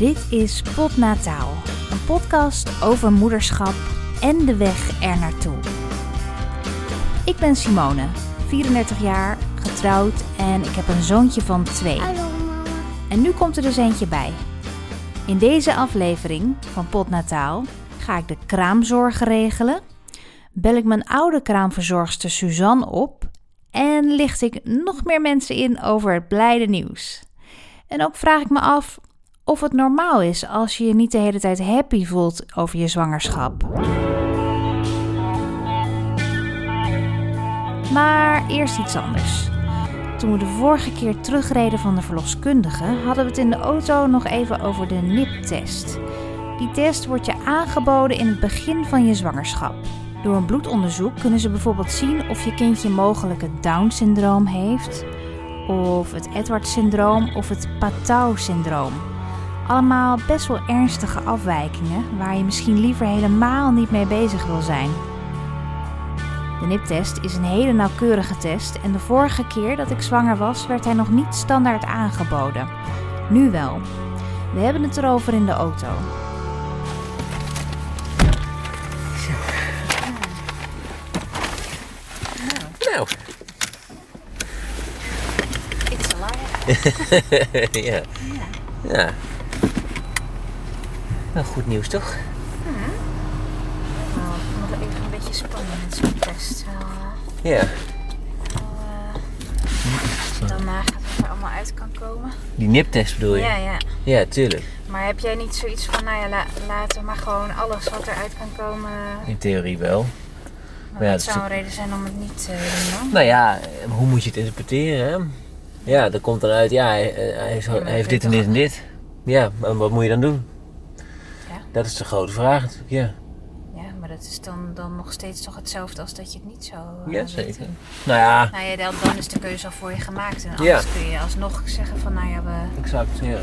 Dit is Potnataal, een podcast over moederschap en de weg er naartoe. Ik ben Simone, 34 jaar, getrouwd en ik heb een zoontje van twee. Hallo mama. En nu komt er dus eentje bij. In deze aflevering van Potnataal ga ik de kraamzorg regelen, bel ik mijn oude kraamverzorgster Suzanne op en licht ik nog meer mensen in over het blijde nieuws. En ook vraag ik me af of het normaal is als je je niet de hele tijd happy voelt over je zwangerschap. Maar eerst iets anders. Toen we de vorige keer terugreden van de verloskundige, hadden we het in de auto nog even over de NIP-test. Die test wordt je aangeboden in het begin van je zwangerschap. Door een bloedonderzoek kunnen ze bijvoorbeeld zien of je kindje mogelijk het Down-syndroom heeft, of het Edwards-syndroom of het Patau-syndroom. Allemaal best wel ernstige afwijkingen waar je misschien liever helemaal niet mee bezig wil zijn. De NIP-test is een hele nauwkeurige test en de vorige keer dat ik zwanger was, werd hij nog niet standaard aangeboden. Nu wel. We hebben het erover in de auto. Nou, It's alive. ja. Ja. Nou, goed nieuws toch? Nou, ik moet even een beetje spannen met zo'n test. Ja. daarna gaat het er allemaal uit kan komen. Die niptest bedoel je? Ja, ja. Ja, tuurlijk. Maar heb jij niet zoiets van, nou ja, la- laten we maar gewoon alles wat eruit kan komen. In theorie wel. Maar ja, dat het is zou een reden zijn om het niet te doen dan. Nou ja, hoe moet je het interpreteren? Hè? Ja, er komt dan uit, ja, hij, eh, hij, Ja, heeft dit en dit en dit. Ja, wat moet je dan doen? Ja. Dat is de grote vraag natuurlijk, ja. Ja, maar dat is dan, dan nog steeds toch hetzelfde als dat je het niet zou eh, Ja, weten. zeker. Nou ja, Nou ja, dan, dan is de keuze al voor je gemaakt. En Ja. anders kun je alsnog zeggen van, nou ja, we... exact, ja.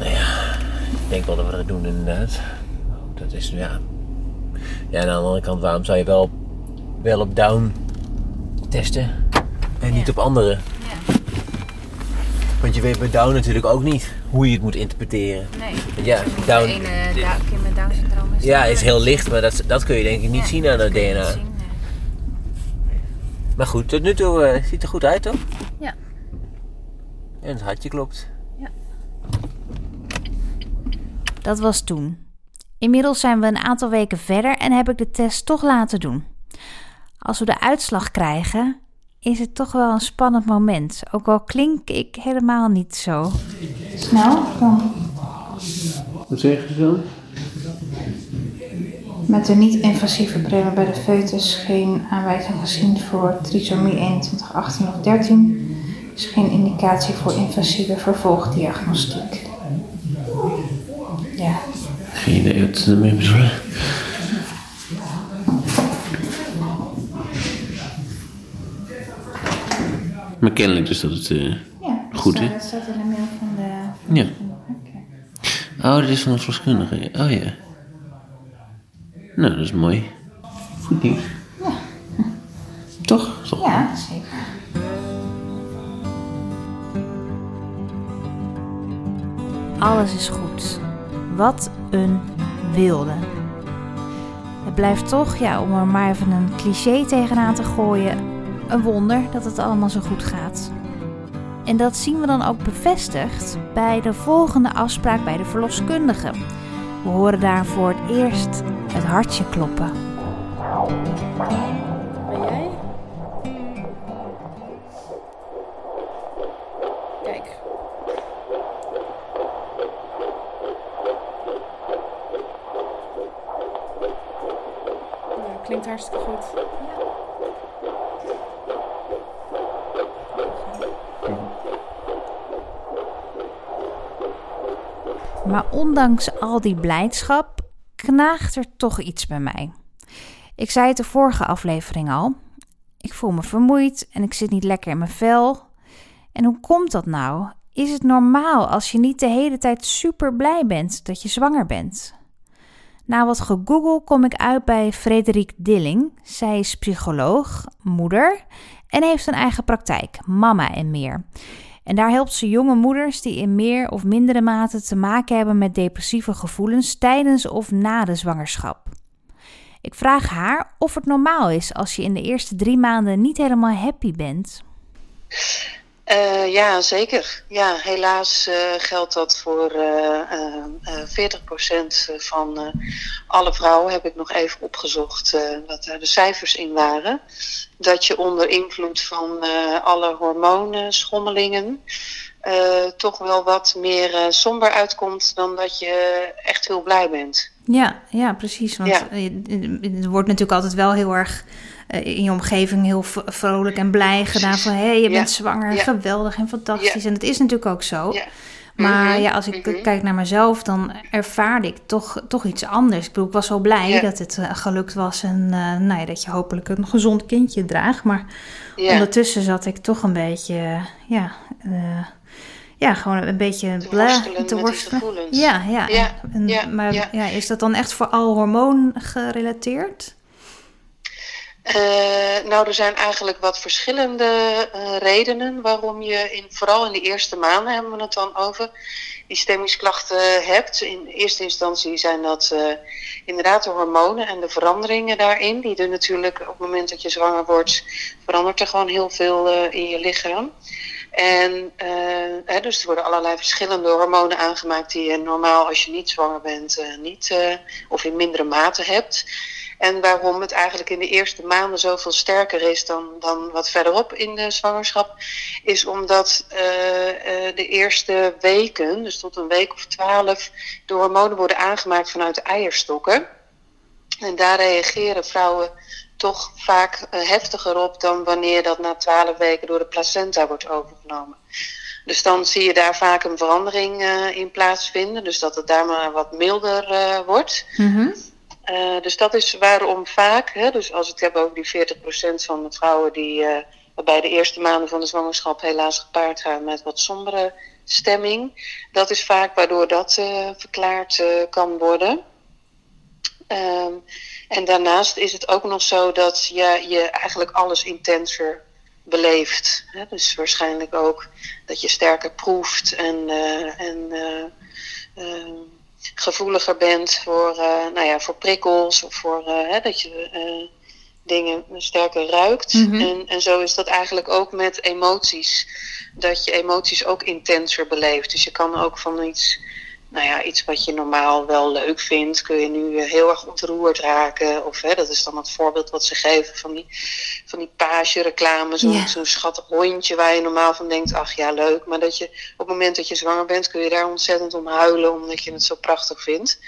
Ja. Ik denk wel dat we dat doen inderdaad. Dat is, ja... Ja, aan de andere kant, waarom zou je wel, wel op down testen en niet Ja. op andere? Ja, Want je weet bij down natuurlijk ook niet hoe je het moet interpreteren. nee. Want ja, Dus Down- De ene kind met Down syndroom is Ja, is heel licht, maar dat, dat kun je denk ik niet Ja, zien aan dat het DNA. niet zien, nee. Maar goed, tot nu toe eh, ziet er goed uit, toch? Ja. En het hartje klopt. Dat was toen. Inmiddels zijn we een aantal weken verder en heb ik de test toch laten doen. Als we de uitslag krijgen, is het toch wel een spannend moment. Ook al klink ik helemaal niet zo. Snel, dan. Wat zeg je zo? Met de niet-invasieve brillen bij de foetus geen aanwijzing gezien voor trisomie 21, 18 of 13. Dus geen indicatie voor invasieve vervolgdiagnostiek. Ja, Geen idee wat ze ermee bedoelen. Maar kennelijk dus dat het... eh, ja dat Goed, staat, hè? dat staat in de mail van de... Ja. Oké. Oh, dat is van een verloskundige. Oh ja. Nou, dat is mooi. Goed nieuws. Ja. Toch? Toch? Ja, zeker. Alles is goed. Wat een wilde. Het blijft toch, ja, om er maar even een cliché tegenaan te gooien, een wonder dat het allemaal zo goed gaat. En dat zien we dan ook bevestigd bij de volgende afspraak bij de verloskundige. We horen daar voor het eerst het hartje kloppen. Ben jij? Kijk. Ja, klinkt hartstikke goed. Maar ondanks al die blijdschap knaagt er toch iets bij mij. Ik zei het de vorige aflevering al. Ik voel me vermoeid en ik zit niet lekker in mijn vel. En hoe komt dat nou? Is het normaal als je niet de hele tijd super blij bent dat je zwanger bent? Na wat gegoogeld kom ik uit bij Frederik Dilling. Zij is psycholoog, moeder en heeft een eigen praktijk, Mama en meer. En daar helpt ze jonge moeders die in meer of mindere mate te maken hebben met depressieve gevoelens tijdens of na de zwangerschap. Ik vraag haar of het normaal is als je in de eerste drie maanden niet helemaal happy bent. Uh, ja, zeker. Ja, helaas uh, geldt dat voor uh, 40% van alle vrouwen, heb ik nog even opgezocht wat daar de cijfers in waren. Dat je onder invloed van alle hormonen, schommelingen, toch wel wat meer somber uitkomt dan dat je echt heel blij bent. Ja, ja precies. Want ja. er wordt natuurlijk altijd wel heel erg eh, in je omgeving heel vrolijk en blij gedaan. Van hé, hey, je bent zwanger, geweldig en fantastisch. En dat is natuurlijk ook zo. Maar mhm. ja, als ik mhm. kijk naar mezelf, dan ervaarde ik toch, toch iets anders. Ik bedoel, ik was zo blij dat het uh, gelukt was en uh, nou ja, dat je hopelijk een gezond kindje draagt. Maar ondertussen zat ik toch een beetje, ja, uh, ja, gewoon een beetje te worstelen. Te worstelen. Ja, ja. ja, en, maar ja. is dat dan echt vooral hormoon gerelateerd? Uh, nou, er zijn eigenlijk wat verschillende uh, redenen waarom je, in, vooral in de eerste maanden hebben we het dan over, die stemmingsklachten hebt. In eerste instantie zijn dat uh, inderdaad de hormonen en de veranderingen daarin. Die er natuurlijk op het moment dat je zwanger wordt, verandert er gewoon heel veel in je lichaam. En hè, dus er worden allerlei verschillende hormonen aangemaakt die je normaal als je niet zwanger bent niet of in mindere mate hebt. En waarom het eigenlijk in de eerste maanden zoveel sterker is dan, dan wat verderop in de zwangerschap, is omdat uh, uh, de eerste weken, dus tot een week of twaalf, de hormonen worden aangemaakt vanuit de eierstokken. En daar reageren vrouwen toch vaak uh, heftiger op dan wanneer dat na twaalf weken door de placenta wordt overgenomen. Dus dan zie je daar vaak een verandering in plaatsvinden. Dus dat het daar maar wat milder wordt. Mm. Uh, dus dat is waarom vaak, hè, dus als ik het heb over die 40% van de vrouwen die uh, bij de eerste maanden van de zwangerschap helaas gepaard gaan met wat sombere stemming, dat is vaak waardoor dat uh, verklaard kan worden. Um, en daarnaast is het ook nog zo dat je, je eigenlijk alles intenser beleeft. Hè? Dus waarschijnlijk ook dat je sterker proeft en, en ehm, gevoeliger bent voor, uh, nou ja, voor prikkels of voor uh, hè, dat je uh, dingen sterker ruikt. Mm -hmm. en, en zo is dat eigenlijk ook met emoties. Dat je emoties ook intenser beleeft. Dus je kan ook van iets nou ja, iets wat je normaal wel leuk vindt, kun je nu eh, heel erg ontroerd raken. Of hè, dat is dan het voorbeeld wat ze geven van die, van die page-reclame. Zo'n yeah. schattig hondje waar je normaal van denkt, ach ja, leuk. Maar dat je op het moment dat je zwanger bent, kun je daar ontzettend om huilen, omdat je het zo prachtig vindt.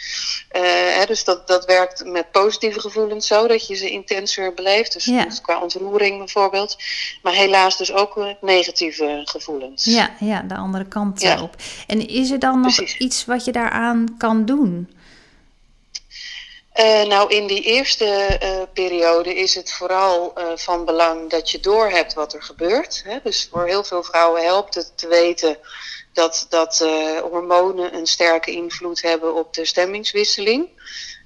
Uh, hè, dus dat, dat werkt met positieve gevoelens zo, dat je ze intenser beleeft. Dus, yeah. dus qua ontroering bijvoorbeeld. Maar helaas dus ook negatieve gevoelens. Ja, ja de andere kant ja. op. En is er dan nog Precies. iets wat je daaraan kan doen? Uh, nou, in die eerste uh, periode is het vooral uh, van belang dat je doorhebt wat er gebeurt. Hè? Dus voor heel veel vrouwen helpt het te weten dat, dat hormonen een sterke invloed hebben op de stemmingswisseling.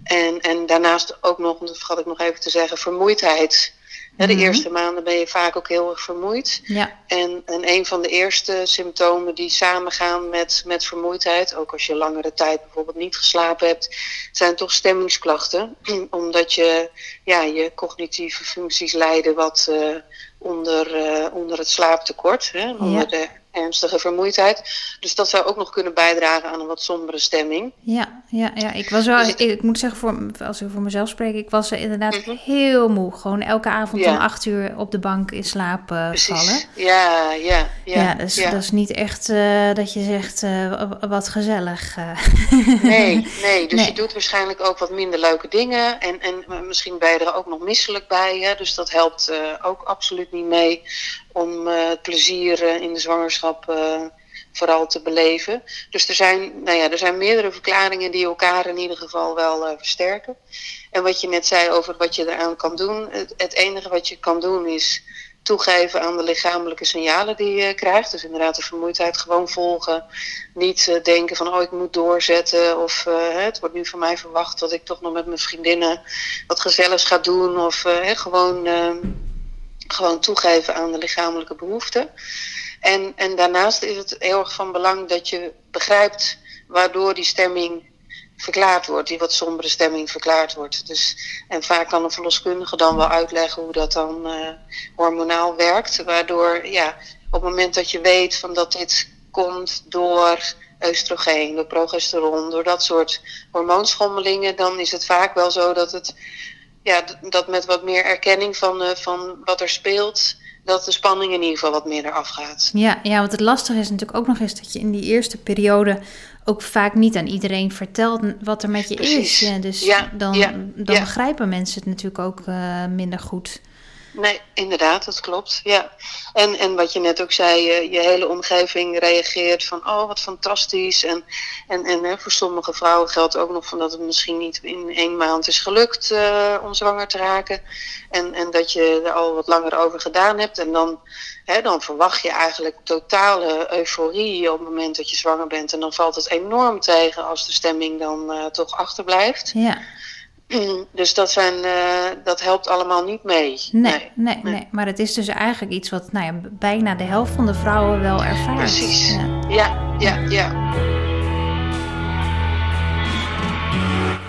En, en daarnaast ook nog, dat ik nog even te zeggen, vermoeidheid de mm -hmm. eerste maanden ben je vaak ook heel erg vermoeid. Ja. En, en een van de eerste symptomen die samengaan met, met vermoeidheid, ook als je langere tijd bijvoorbeeld niet geslapen hebt, zijn toch stemmingsklachten. Omdat je, ja, je cognitieve functies lijden wat uh, onder, uh, onder het slaaptekort. Hè, onder ja. de ernstige vermoeidheid. Dus dat zou ook nog kunnen bijdragen aan een wat sombere stemming. Ja, ja, ja. ik was wel, dus ik, ik, moet zeggen, voor, als ik voor mezelf spreek, ik was inderdaad mm -hmm. heel moe. Gewoon elke avond ja. om acht uur op de bank in slaap uh, vallen. Ja, ja, ja. Ja, dus ja. dat is niet echt uh, dat je zegt, uh, wat gezellig. nee, nee. Dus nee. je doet waarschijnlijk ook wat minder leuke dingen. En, en misschien ben je er ook nog misselijk bij. Hè? Dus dat helpt ook absoluut niet mee om het plezier uh, in de zwangerschap uh, vooral te beleven. Dus er zijn, nou ja, er zijn meerdere verklaringen die elkaar in ieder geval wel versterken. En wat je net zei over wat je eraan kan doen. Het, het, enige wat je kan doen is toegeven aan de lichamelijke signalen die je krijgt. Dus inderdaad de vermoeidheid gewoon volgen. Niet denken van oh ik moet doorzetten. Of het wordt nu van mij verwacht dat ik toch nog met mijn vriendinnen wat gezelligs ga doen. Of gewoon ehm, gewoon toegeven aan de lichamelijke behoeften. En, en daarnaast is het heel erg van belang dat je begrijpt waardoor die stemming verklaard wordt, die wat sombere stemming verklaard wordt. Dus, en vaak kan een verloskundige dan wel uitleggen hoe dat dan uh, hormonaal werkt. Waardoor ja, op het moment dat je weet van dat dit komt door oestrogeen, door progesteron, door dat soort hormoonschommelingen, dan is het vaak wel zo dat het ja, dat met wat meer erkenning van, uh, van wat er speelt, dat de spanning in ieder geval wat meer eraf gaat. Ja, ja, want het lastige is natuurlijk ook nog eens dat je in die eerste periode ook vaak niet aan iedereen vertelt wat er met je Precies. is. Dus Ja, dan, ja, dan ja. begrijpen mensen het natuurlijk ook eh, minder goed. Nee, inderdaad, dat klopt. Ja. En, en wat je net ook zei, je, je hele omgeving reageert van oh wat fantastisch. En, en, en hè, voor sommige vrouwen geldt ook nog van dat het misschien niet in één maand is gelukt eh, om zwanger te raken. En, en dat je er al wat langer over gedaan hebt. En dan, hè, dan verwacht je eigenlijk totale euforie op het moment dat je zwanger bent. En dan valt het enorm tegen als de stemming dan eh, toch achterblijft. Ja, Dus dat, zijn, eh, dat helpt allemaal niet mee. nee, nee, nee, Maar het is dus eigenlijk iets wat nou ja, bijna de helft van de vrouwen wel ervaart. Precies. Ja. Ja, ja, ja.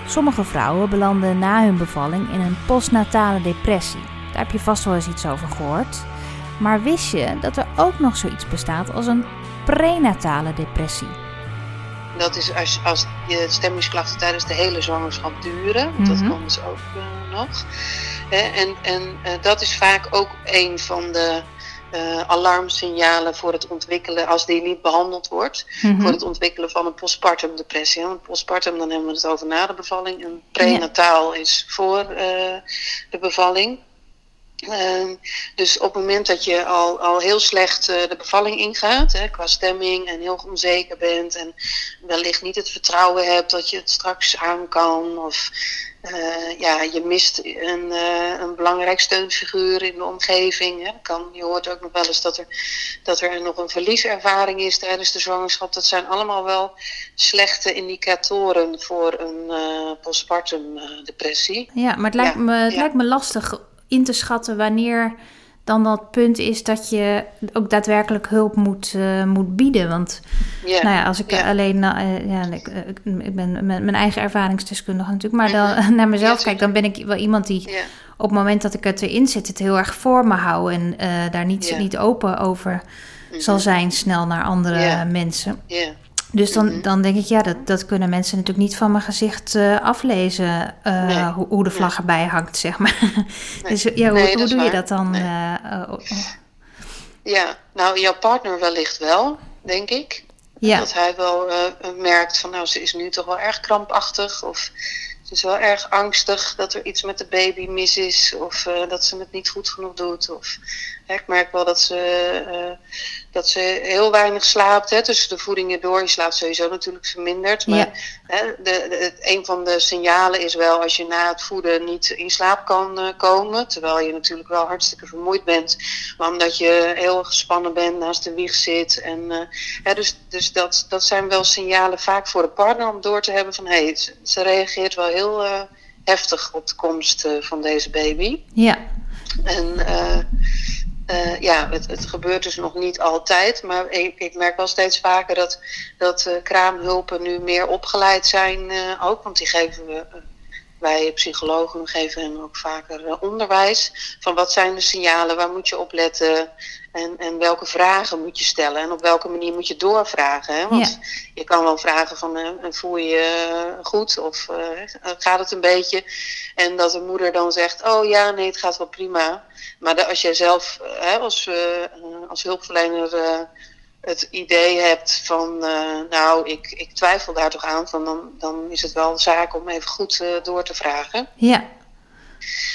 Sommige vrouwen belanden na hun bevalling in een postnatale depressie. Daar heb je vast wel eens iets over gehoord. Maar wist je dat er ook nog zoiets bestaat als een prenatale depressie? Dat is als, als je stemmingsklachten tijdens de hele zwangerschap duren. want Dat Mhm. kan dus ook eh, nog. Hè, en en eh, dat is vaak ook een van de eh, alarmsignalen voor het ontwikkelen, als die niet behandeld wordt, Mhm. voor het ontwikkelen van een postpartum depressie. Want postpartum, dan hebben we het over na de bevalling. En prenataal is voor de bevalling. Ehm, dus op het moment dat je al, al heel slecht eh, de bevalling ingaat, hè, qua stemming en heel onzeker bent en wellicht niet het vertrouwen hebt dat je het straks aan kan, of eh, ja, je mist een, eh, een belangrijk steunfiguur in de omgeving. Hè. Kan, je hoort ook nog wel eens dat er, dat er nog een verlieservaring is tijdens de zwangerschap. Dat zijn allemaal wel slechte indicatoren voor een postpartum depressie. Ja, maar het lijkt, Ja, me, het ja. lijkt me lastig in te schatten wanneer dan dat punt is dat je ook daadwerkelijk hulp moet, eh, moet bieden. Want nou ja, als ik alleen, eh, ja, ik, eh, ik, ik ben mijn, mijn eigen ervaringsdeskundige natuurlijk, maar dan naar mezelf Ja, kijk, dan ben ik wel iemand die op het moment dat ik het erin zit, het heel erg voor me hou en daar niet, niet open over zal zijn snel naar andere mensen. Ja. Dus dan, Mhm. dan denk ik, ja, dat, dat kunnen mensen natuurlijk niet van mijn gezicht eh, aflezen, eh, Nee. hoe, hoe de vlag erbij hangt, zeg maar. Dus ja, hoe, doe je dat dan? Eh, eh, oh, Ja, nou jouw partner wellicht wel, denk ik. ja, Dat hij wel merkt van nou ze is nu toch wel erg krampachtig of ze is wel erg angstig dat er iets met de baby mis is of dat ze het niet goed genoeg doet. Of, ik merk wel dat ze, eh, dat ze heel weinig slaapt hè, tussen de voedingen door. Je slaapt sowieso natuurlijk verminderd. Maar Ja. hè, de, een van de signalen is wel als je na het voeden niet in slaap kan eh, komen. Terwijl je natuurlijk wel hartstikke vermoeid bent. Maar omdat je heel gespannen bent, naast de wieg zit. En, eh, hè, dus dus dat, dat zijn wel signalen vaak voor de partner om door te hebben van hé, hey, ze, ze reageert wel heel heftig op de komst van deze baby. ja, En eh, ja, het, gebeurt dus nog niet altijd, maar ik, ik merk wel steeds vaker dat, dat eh, kraamhulpen nu meer opgeleid zijn eh, ook, want die geven we. Eh, wij psychologen geven hen ook vaker eh, onderwijs. Van wat zijn de signalen, waar moet je op letten en, en welke vragen moet je stellen en op welke manier moet je doorvragen. Hè? Want Ja. je kan wel vragen van eh, voel je je goed of eh, gaat het een beetje. En dat de moeder dan zegt, oh ja, nee, het gaat wel prima. Maar de- als jij zelf eh, hè, als, eh, eh, als hulpverlener eh, het idee hebt van, eh, nou, ik, ik twijfel daar toch aan, van dan, dan is het wel zaak om even goed eh, door te vragen. ja,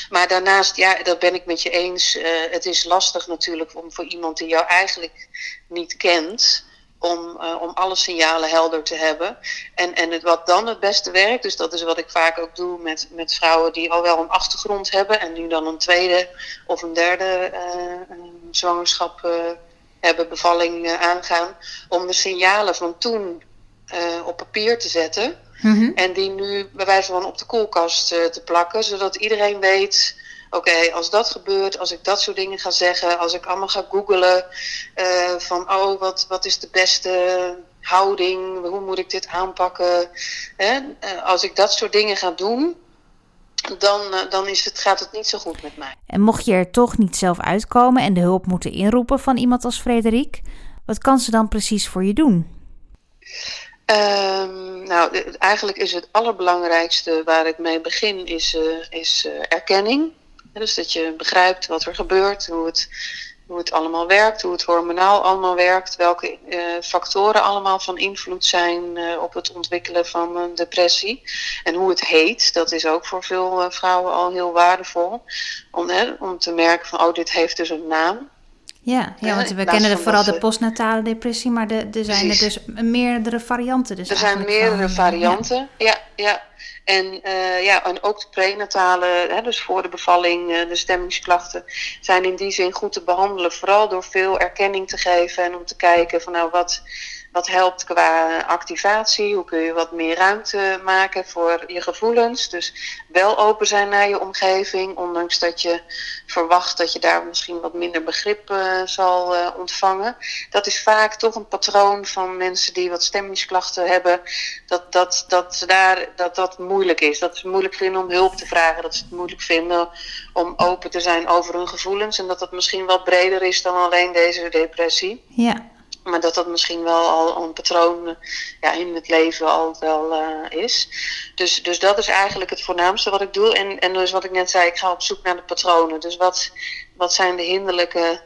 Maar daarnaast, ja, dat ben ik met je eens. eh, het is lastig natuurlijk om voor iemand die jou eigenlijk niet kent. Om, om alle signalen helder te hebben. En, en het, wat dan het beste werkt, dus dat is wat ik vaak ook doe met, met vrouwen die al wel een achtergrond hebben. En nu dan een tweede of een derde eh, zwangerschap hebben, bevalling eh, aangaan. Om de signalen van toen eh, op papier te zetten. mhm, En die nu bij wijze van op de koelkast eh, te plakken, zodat iedereen weet oké, als dat gebeurt, als ik dat soort dingen ga zeggen, als ik allemaal ga googlen uh, van, oh, wat, wat is de beste houding, hoe moet ik dit aanpakken? Hè? als ik dat soort dingen ga doen, dan, dan is het, gaat het niet zo goed met mij. En mocht je er toch niet zelf uitkomen en de hulp moeten inroepen van iemand als Frederik, wat kan ze dan precies voor je doen? Um, nou, eigenlijk is het allerbelangrijkste waar ik mee begin, is, uh, is uh, erkenning. Dus dat je begrijpt wat er gebeurt, hoe het, hoe het allemaal werkt, hoe het hormonaal allemaal werkt, welke uh, factoren allemaal van invloed zijn op het ontwikkelen van een depressie. En hoe het heet, dat is ook voor veel vrouwen al heel waardevol. Om, hè, om te merken van, oh, dit heeft dus een naam. Ja, ja want we kennen vooral de postnatale depressie, maar er zijn er dus meerdere varianten. Dus er zijn meerdere varianten, ja. ja, En, uh, ja, en ook de prenatale, hè, dus voor de bevalling, uh, de stemmingsklachten, zijn in die zin goed te behandelen. Vooral door veel erkenning te geven en om te kijken van nou wat wat helpt qua activatie? Hoe kun je wat meer ruimte maken voor je gevoelens? Dus wel open zijn naar je omgeving, ondanks dat je verwacht dat je daar misschien wat minder begrip uh, zal uh, ontvangen. Dat is vaak toch een patroon van mensen die wat stemmingsklachten hebben, dat dat, dat, daar, dat, dat moeilijk is. Dat ze het moeilijk vinden om hulp te vragen, dat ze het moeilijk vinden om open te zijn over hun gevoelens en dat dat misschien wat breder is dan alleen deze depressie. Ja. Maar dat dat misschien wel al een patroon eh, ja, in het leven al wel uh, is. Dus, dus dat is eigenlijk het voornaamste wat ik doe. En, en dus wat ik net zei, ik ga op zoek naar de patronen. Dus wat, wat zijn de hinderlijke,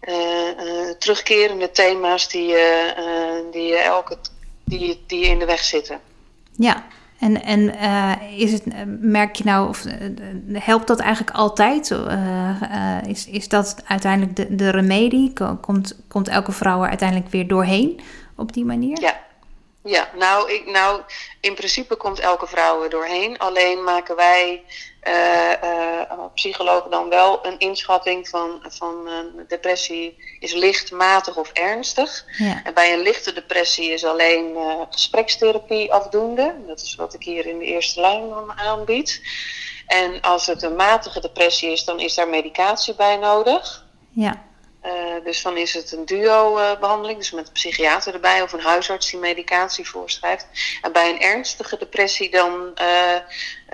uh, terugkerende thema's die, die, elke, die, die in de weg zitten? Ja, en, en uh, is het, merk je nou, of helpt dat eigenlijk altijd? Is, is dat uiteindelijk de, de remedie? Komt, komt elke vrouw er uiteindelijk weer doorheen op die manier? Ja, ja, nou, ik, nou, in principe komt elke vrouw er doorheen. Alleen maken wij uh, uh, psychologen dan wel een inschatting van, van uh, depressie is licht, matig of ernstig. Ja. En bij een lichte depressie is alleen gesprekstherapie afdoende. Dat is wat ik hier in de eerste lijn aanbied. En als het een matige depressie is, dan is daar medicatie bij nodig. Ja. Uh, dus dan is het een duo-behandeling, dus met een psychiater erbij of een huisarts die medicatie voorschrijft. En bij een ernstige depressie dan, uh,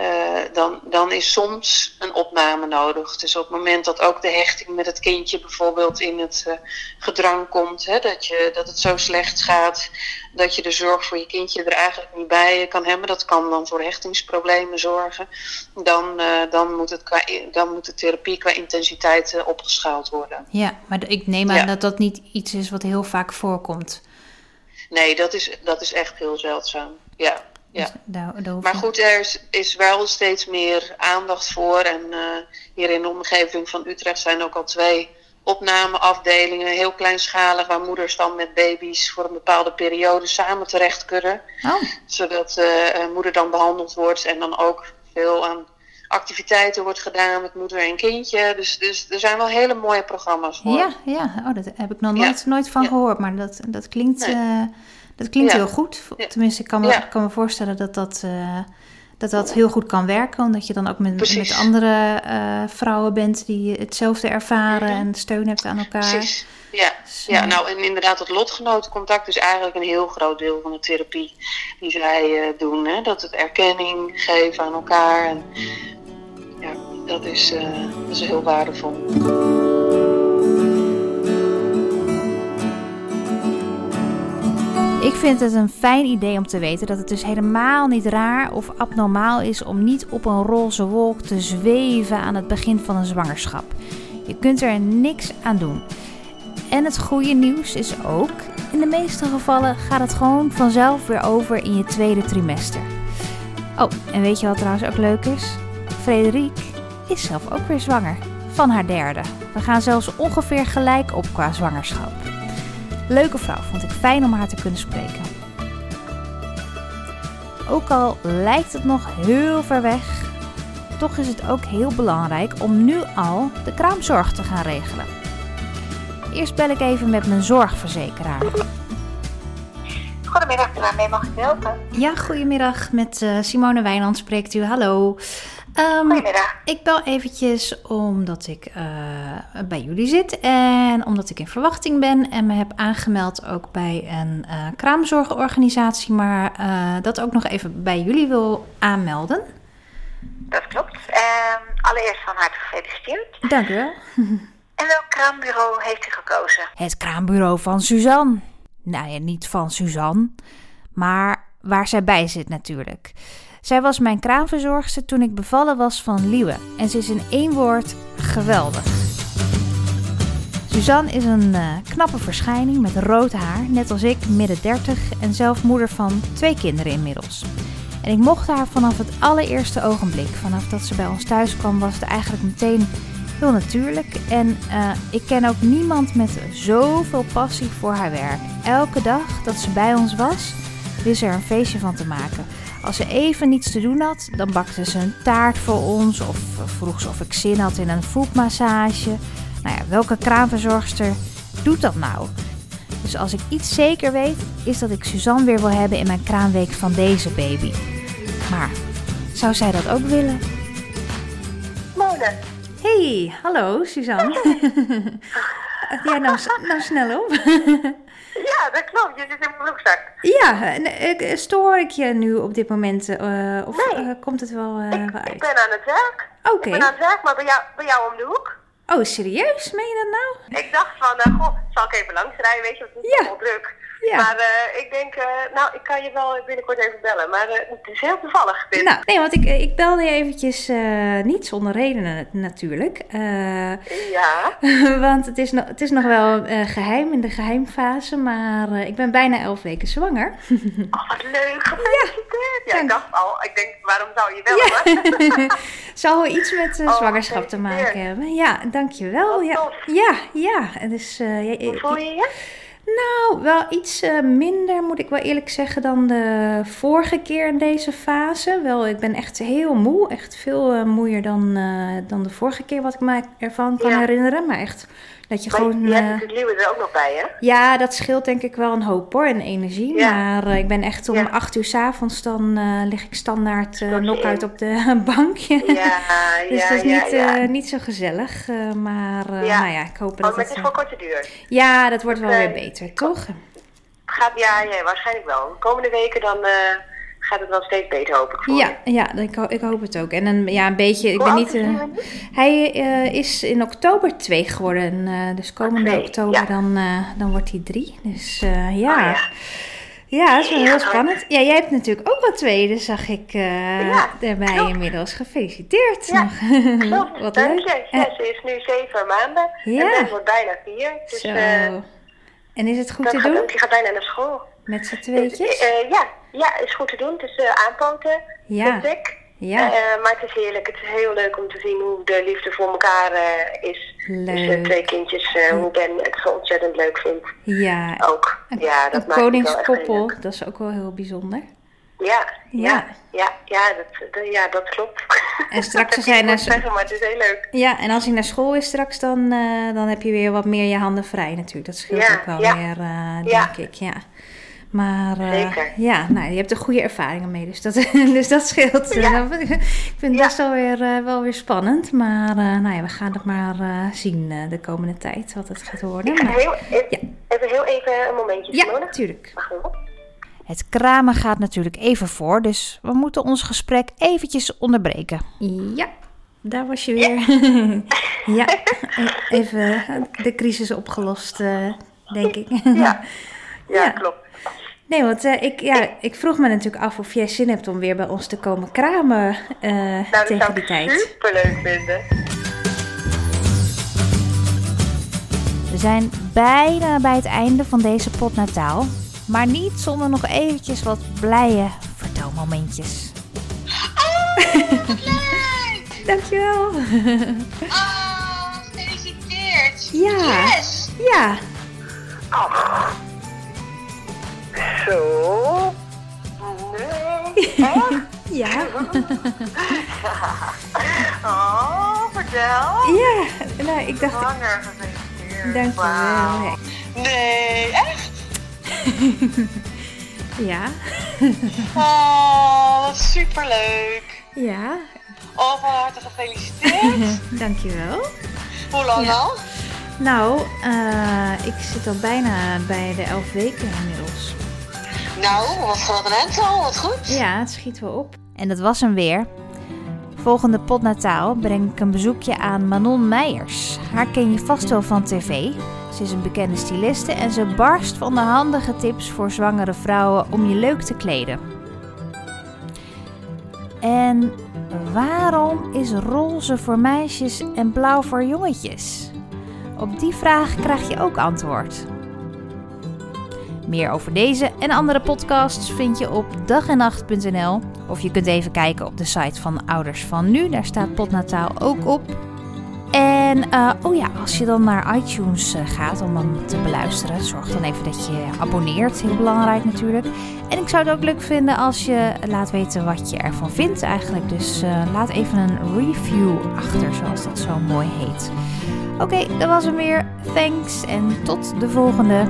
uh, dan, dan is soms een opname nodig. Dus op het moment dat ook de hechting met het kindje bijvoorbeeld in het gedrang komt, hè, dat, je, dat het zo slecht gaat dat je de zorg voor je kindje er eigenlijk niet bij kan hebben, dat kan dan voor hechtingsproblemen zorgen, dan, dan, moet, het qua, dan moet de therapie qua intensiteit opgeschaald worden. Ja, maar ik neem aan ja. dat dat niet iets is wat heel vaak voorkomt. Nee, dat is, dat is echt heel zeldzaam. Ja. Ja. Dus daar, daar maar goed, er is, is, wel steeds meer aandacht voor. En uh, hier in de omgeving van Utrecht zijn ook al twee opnameafdelingen, heel kleinschalig, waar moeders dan met baby's voor een bepaalde periode samen terecht kunnen. Oh. Zodat uh, moeder dan behandeld wordt en dan ook veel aan activiteiten wordt gedaan met moeder en kindje. Dus, dus er zijn wel hele mooie programma's voor. Ja, ja. Oh, dat heb ik nog nooit, ja. nooit van gehoord. Maar dat, dat klinkt, nee. uh, dat klinkt ja. heel goed. Tenminste, ik kan me, kan me voorstellen dat dat, uh, dat dat heel goed kan werken. Omdat je dan ook met, met andere uh, vrouwen bent die hetzelfde ervaren mm -hmm. en steun hebt aan elkaar. Precies. Ja, dus, ja, nou en inderdaad, het lotgenotencontact is eigenlijk een heel groot deel van de therapie die zij doen. Hè? Dat het erkenning geven aan elkaar. En, ja, dat is, dat is heel waardevol. Ik vind het een fijn idee om te weten dat het dus helemaal niet raar of abnormaal is om niet op een roze wolk te zweven aan het begin van een zwangerschap. Je kunt er niks aan doen. En het goede nieuws is ook, in de meeste gevallen gaat het gewoon vanzelf weer over in je tweede trimester. Oh, en weet je wat trouwens ook leuk is? Frederik is zelf ook weer zwanger. Van haar derde. We gaan zelfs ongeveer gelijk op qua zwangerschap. Leuke vrouw, vond ik fijn om haar te kunnen spreken. Ook al lijkt het nog heel ver weg, toch is het ook heel belangrijk om nu al de kraamzorg te gaan regelen. Eerst bel ik even met mijn zorgverzekeraar. Goedemiddag, waarmee mag ik helpen? Ja, goedemiddag. Met uh, Simone Wijnand spreekt u. Hallo. Ehm, Goedemiddag. ik bel eventjes omdat ik eh, bij jullie zit en omdat ik in verwachting ben en me heb aangemeld ook bij een eh, kraamzorgorganisatie, maar eh, dat ook nog even bij jullie wil aanmelden. Dat klopt. Ehm, allereerst van harte gefeliciteerd. Dank u wel. En welk kraambureau heeft u gekozen? Het kraambureau van Suzanne. Nou ja, niet van Suzanne, maar waar zij bij zit natuurlijk. Zij was mijn kraamverzorgster toen ik bevallen was van Liewe. En ze is in één woord geweldig. Suzanne is een eh, knappe verschijning met rood haar, net als ik, midden 30 en zelf moeder van twee kinderen inmiddels. En ik mocht haar vanaf het allereerste ogenblik, vanaf dat ze bij ons thuis kwam, was het eigenlijk meteen heel natuurlijk. En eh, ik ken ook niemand met zoveel passie voor haar werk. Elke dag dat ze bij ons was, wist er een feestje van te maken. Als ze even niets te doen had, dan bakte ze een taart voor ons of vroeg ze of ik zin had in een voetmassage. Nou ja, welke kraamverzorgster doet dat nou? Dus als ik iets zeker weet, is dat ik Suzanne weer wil hebben in mijn kraamweek van deze baby. Maar zou zij dat ook willen? Molen. Hey, hallo Suzanne. ja, nou, nou snel op. Ja, dat klopt. Je zit in mijn broekzak. ja, eh, stoor ik je nu op dit moment? eh, of Nee. eh, komt het wel, wel Ik uit? ben aan het werk. Oké. Ik ben aan het werk, maar bij jou, bij jou om de hoek. Oh, serieus? Meen je dat nou? Ik dacht van, goh, zal ik even langs rijden, weet je, want het is Ja. wel druk. Ja. Maar eh, ik denk, eh, nou, ik kan je wel binnenkort even bellen. Maar eh, het is heel toevallig dit. Nou, nee, want ik, ik belde je eventjes niet zonder redenen natuurlijk. Ja. want het is, nog, het is nog wel eh, geheim in de geheimfase, maar ik ben bijna elf weken zwanger. Oh, wat leuk. Gefeliciteerd. Ja, ik dacht al, ik denk, waarom zou je bellen? maar- Zal wel iets met Oh, zwangerschap te maken hebben. Ja, dankjewel. Ja, ja, ja. En Dus, 诶，初一。Nou, wel iets eh, minder moet ik wel eerlijk zeggen dan de vorige keer in deze fase. Wel, ik ben echt heel moe. Echt veel eh, moeier dan, eh, dan de vorige keer wat ik me ervan kan Ja. herinneren. Maar echt dat je Maar gewoon... je hebt natuurlijk Liewe er ook nog bij, hè? ja, dat scheelt denk ik wel een hoop hoor, in energie. Ja. Maar ik ben echt om Ja. acht uur s avonds dan lig ik standaard uh, knock-out op de bankje. Ja, dus ja, dat is niet, niet zo gezellig. maar nou ja, ik hoop Oh, dat maar het... het is voor korte duur. ja, dat wordt wel weer beter, toch? Gaat, ja, ja, waarschijnlijk wel. De komende weken dan eh, gaat het wel steeds beter, hoop ik voor Ja, je. ja ik, ho- ik hoop het ook. En een, ja, een beetje, ik Hoe ben niet... eh, hij eh, is in oktober twee geworden. dus komende oktober ja. dan, dan wordt hij drie. Dus eh, ja. Oh, ja. Ja, dat is wel heel spannend. Ja, jij hebt natuurlijk ook wel twee, dus zag ik Ja, daarbij klopt. inmiddels. Gefeliciteerd. Ja, nog. Klopt, Wat dank leuk. je. Ja, ze is nu zeven maanden Ja. en Ben wordt bijna vier. Dus Zo. En is het goed dat te doen die gaat bijna naar school. met z'n tweetjes? Eh, ja, ja, is goed te doen. Het is eh, aanpoten, Ja. vind ik. Ja. Eh, maar het is heerlijk. Het is heel leuk om te zien hoe de liefde voor elkaar is. Dus de Leuk. twee kindjes, hoe Ben het zo ontzettend leuk vindt. Ja. Ook. Een, ja, dat een maakt koningskoppel, dat is ook wel heel bijzonder. Ja, Ja. ja, ja, dat, dat- ja, dat klopt. En straks Dat als hij naar zeggen, maar het is heel leuk. Ja, en als hij naar school is straks, dan, eh, dan heb je weer wat meer je handen vrij natuurlijk. Dat scheelt Ja, ook wel ja. weer, eh, denk Ja. ik. Ja. Maar eh, Zeker. ja, nou, je hebt er goede ervaringen mee, dus dat, dus dat scheelt. Ja. ik vind best wel weer, wel weer spannend. Maar nou ja, we gaan het maar zien de komende tijd, wat het gaat worden. Ik Maar- heel, even, Ja. even heel even een momentje, ja, natuurlijk. Het kramen gaat natuurlijk even voor, dus we moeten ons gesprek eventjes onderbreken. Ja, daar was je weer. ja, even de crisis opgelost, eh, denk ik. Ja, ja, klopt. Nee, want eh, ik, ja, ik vroeg me natuurlijk af of jij zin hebt om weer bij ons te komen kramen Nou, dat tegen zou die ik tijd. super leuk vinden. We zijn bijna bij het einde van deze potnataal, maar niet zonder nog eventjes wat blije vertelmomentjes. Dankjewel. Oh, gefeliciteerd. Ja. Yes. Ja, Oh. Zo. Nee. Echt? ja, Oh, vertel. ja. Nou, ik dacht, Zwanger gefeliciteerd. dankjewel. Nee, echt? Ja, Oh, wat superleuk. Ja, Oh, van harte gefeliciteerd. dankjewel. Hoe lang Ja. al? Nou, eh, ik zit al bijna bij de elf weken inmiddels. Nou, wat gaat een al, wat goed. Ja, het schiet wel op. En dat was hem weer. Volgende potnataal breng ik een bezoekje aan Manon Meijers. Haar ken je vast wel van tv. Ze is een bekende styliste en ze barst van de handige tips voor zwangere vrouwen om je leuk te kleden. En waarom is roze voor meisjes en blauw voor jongetjes? Op die vraag krijg je ook antwoord. Meer over deze en andere podcasts vind je op dagennacht.nl. Of je kunt even kijken op de site van Ouders van Nu. Daar staat Potnataal ook op. En eh, oh ja, als je dan naar iTunes eh, gaat om hem te beluisteren, zorg dan even dat je abonneert. Heel belangrijk natuurlijk. En ik zou het ook leuk vinden als je laat weten wat je ervan vindt eigenlijk. Dus eh, laat even een review achter, zoals dat zo mooi heet. Oké, dat was hem weer. Thanks en tot de volgende.